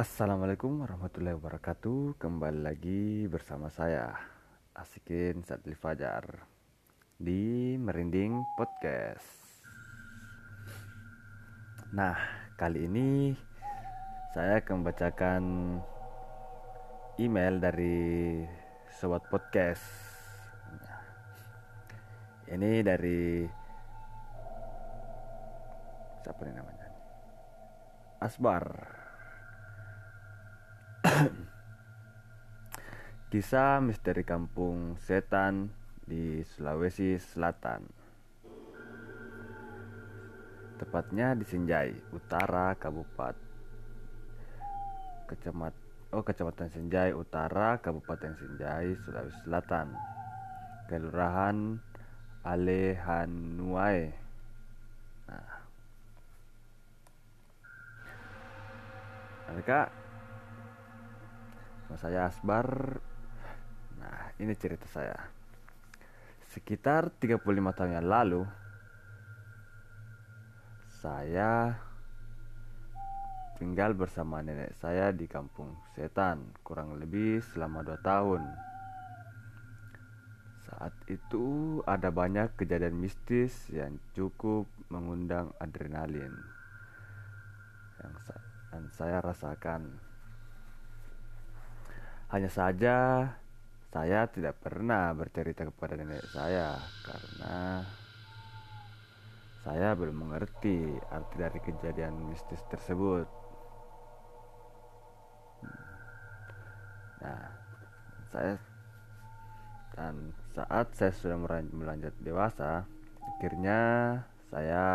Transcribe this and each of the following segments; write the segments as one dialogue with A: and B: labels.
A: Assalamualaikum warahmatullahi wabarakatuh. Kembali lagi bersama saya Asikin Sadli Fajar Di Merinding Podcast. Nah kali ini Saya akan membacakan Email dari Sobat Podcast. Ini dari Siapa nih namanya? Asbar Kisah misteri kampung setan di Sulawesi Selatan. Tepatnya di Senjai, Utara Kabupaten Kecamat Oh, Kecamatan Senjai Utara, Kabupaten Senjai, Sulawesi Selatan. Kelurahan Alehanuai. Nah. Mereka Nama saya Asbar. Nah ini cerita saya. Sekitar 35 tahun yang lalu Saya tinggal bersama nenek saya di kampung setan Kurang lebih selama 2 tahun. Saat itu ada banyak kejadian mistis yang cukup mengundang adrenalin Yang sa- saya rasakan hanya saja saya tidak pernah bercerita kepada nenek saya karena saya belum mengerti arti dari kejadian mistis tersebut. Nah, saya dan saat saya sudah melanjut dewasa, akhirnya saya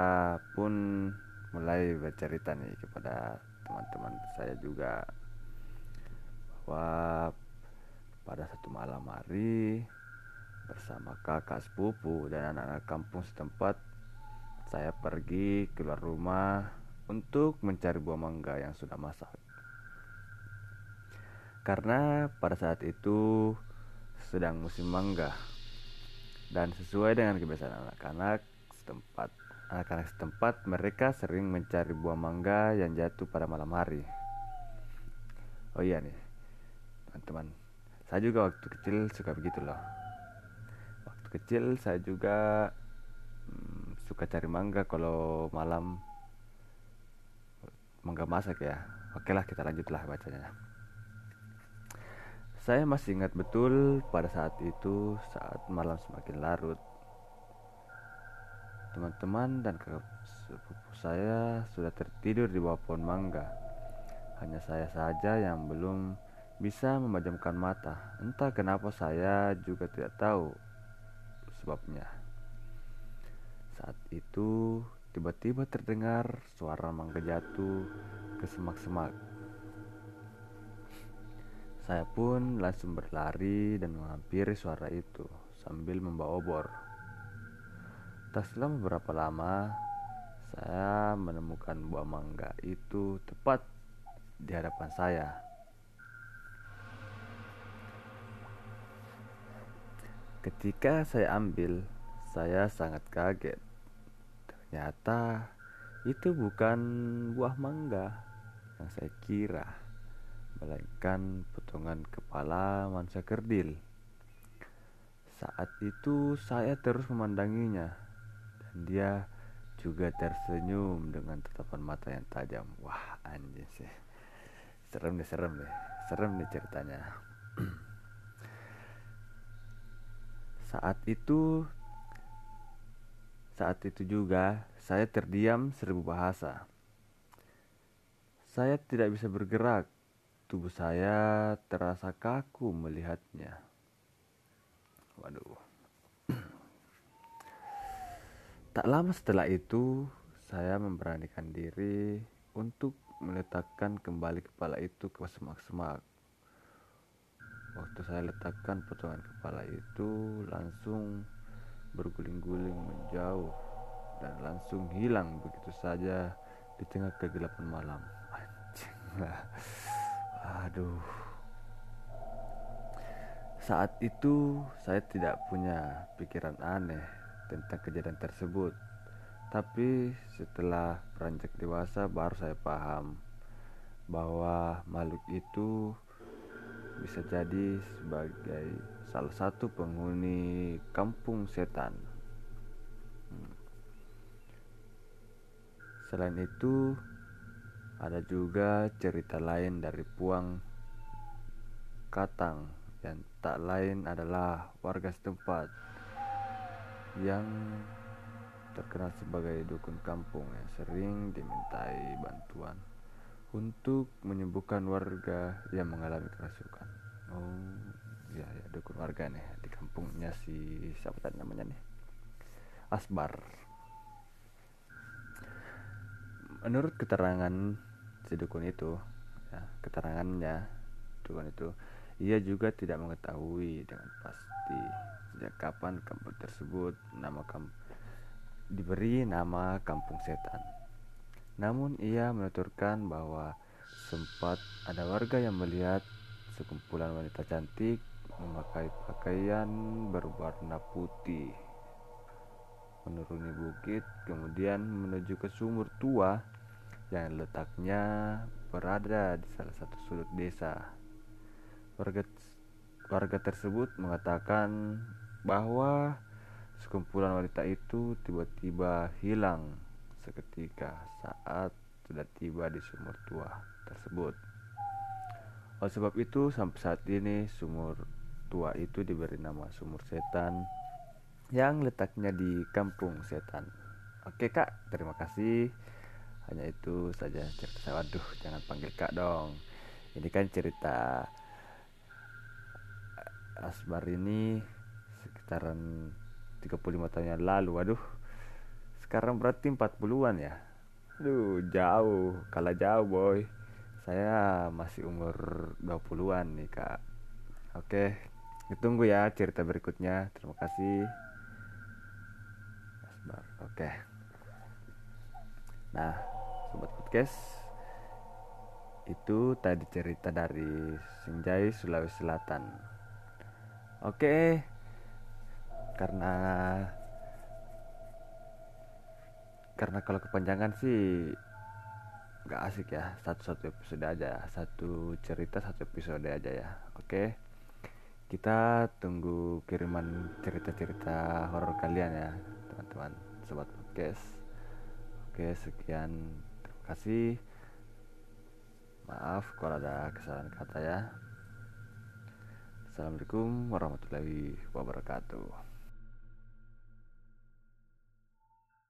A: pun mulai bercerita nih kepada teman-teman saya juga bahwa pada satu malam hari bersama kakak sepupu dan anak-anak kampung setempat saya pergi keluar rumah untuk mencari buah mangga yang sudah masak. Karena pada saat itu sedang musim mangga dan sesuai dengan kebiasaan anak-anak setempat, anak-anak setempat mereka sering mencari buah mangga yang jatuh pada malam hari. Oh iya nih, teman-teman saya juga waktu kecil suka begitu loh waktu kecil saya juga hmm, suka cari mangga kalau malam. Mangga masak ya. Oke lah kita lanjutlah bacanya. Saya masih ingat betul pada saat itu saat malam semakin larut. Teman-teman dan sepupu saya sudah tertidur di bawah pohon mangga. Hanya saya saja yang belum bisa memejamkan mata. Entah kenapa saya juga tidak tahu sebabnya. Saat itu tiba-tiba terdengar suara mangga jatuh ke semak-semak. Saya pun langsung berlari dan menghampiri suara itu sambil membawa obor. Tak selang beberapa lama, saya menemukan buah mangga itu tepat di hadapan saya. Ketika saya ambil, saya sangat kaget. Ternyata itu bukan buah mangga yang saya kira, melainkan potongan kepala manusia kerdil. Saat itu saya terus memandanginya dan dia juga tersenyum dengan tatapan mata yang tajam. Wah, anjing sih. Serem nih, serem nih. Serem nih ceritanya. Saat itu saat itu juga saya terdiam seribu bahasa. Saya tidak bisa bergerak. Tubuh saya terasa kaku melihatnya. Waduh. Tak lama setelah itu, saya memberanikan diri untuk meletakkan kembali kepala itu ke semak-semak. Waktu saya letakkan potongan kepala itu langsung berguling-guling menjauh dan langsung hilang begitu saja di tengah kegelapan malam. Anjing lah. Aduh. Saat itu saya tidak punya pikiran aneh tentang kejadian tersebut. Tapi setelah beranjak dewasa baru saya paham bahwa makhluk itu bisa jadi sebagai salah satu penghuni kampung setan. Hmm. Selain itu, ada juga cerita lain dari Puang Katang yang tak lain adalah warga setempat yang terkenal sebagai dukun kampung yang sering dimintai bantuan untuk menyembuhkan warga yang mengalami kerasukan. Oh, ya ya dukun warga nih di kampungnya si siapa tadi namanya nih? Asbar. Menurut keterangan si dukun itu, ya, keterangannya dukun itu, ia juga tidak mengetahui dengan pasti sejak kapan kampung tersebut nama kampung diberi nama Kampung Setan. Namun ia menuturkan bahwa sempat ada warga yang melihat sekumpulan wanita cantik memakai pakaian berwarna putih menuruni bukit kemudian menuju ke sumur tua yang letaknya berada di salah satu sudut desa. Warga warga tersebut mengatakan bahwa Sekumpulan wanita itu tiba-tiba hilang seketika saat sudah tiba di sumur tua tersebut. Oleh sebab itu, sampai saat ini sumur tua itu diberi nama sumur setan yang letaknya di kampung setan. Oke kak, terima kasih. Hanya itu saja cerita saya. Waduh, jangan panggil kak dong. Ini kan cerita Asbar ini sekitaran 35 tahun yang lalu waduh sekarang berarti 40-an ya? Aduh jauh. Kalah jauh boy. Saya masih umur 20-an nih kak. Oke ditunggu ya cerita berikutnya. Terima kasih. Oke. Nah sobat podcast itu tadi cerita dari Sinjai Sulawesi Selatan. Oke karena karena kalau kepanjangan sih nggak asik ya. Satu satu episode aja. Satu cerita satu episode aja ya. Oke. Kita tunggu kiriman cerita-cerita horor kalian ya teman-teman sobat podcast. Oke sekian. Terima kasih. Maaf kalau ada kesalahan kata ya. Assalamualaikum warahmatullahi wabarakatuh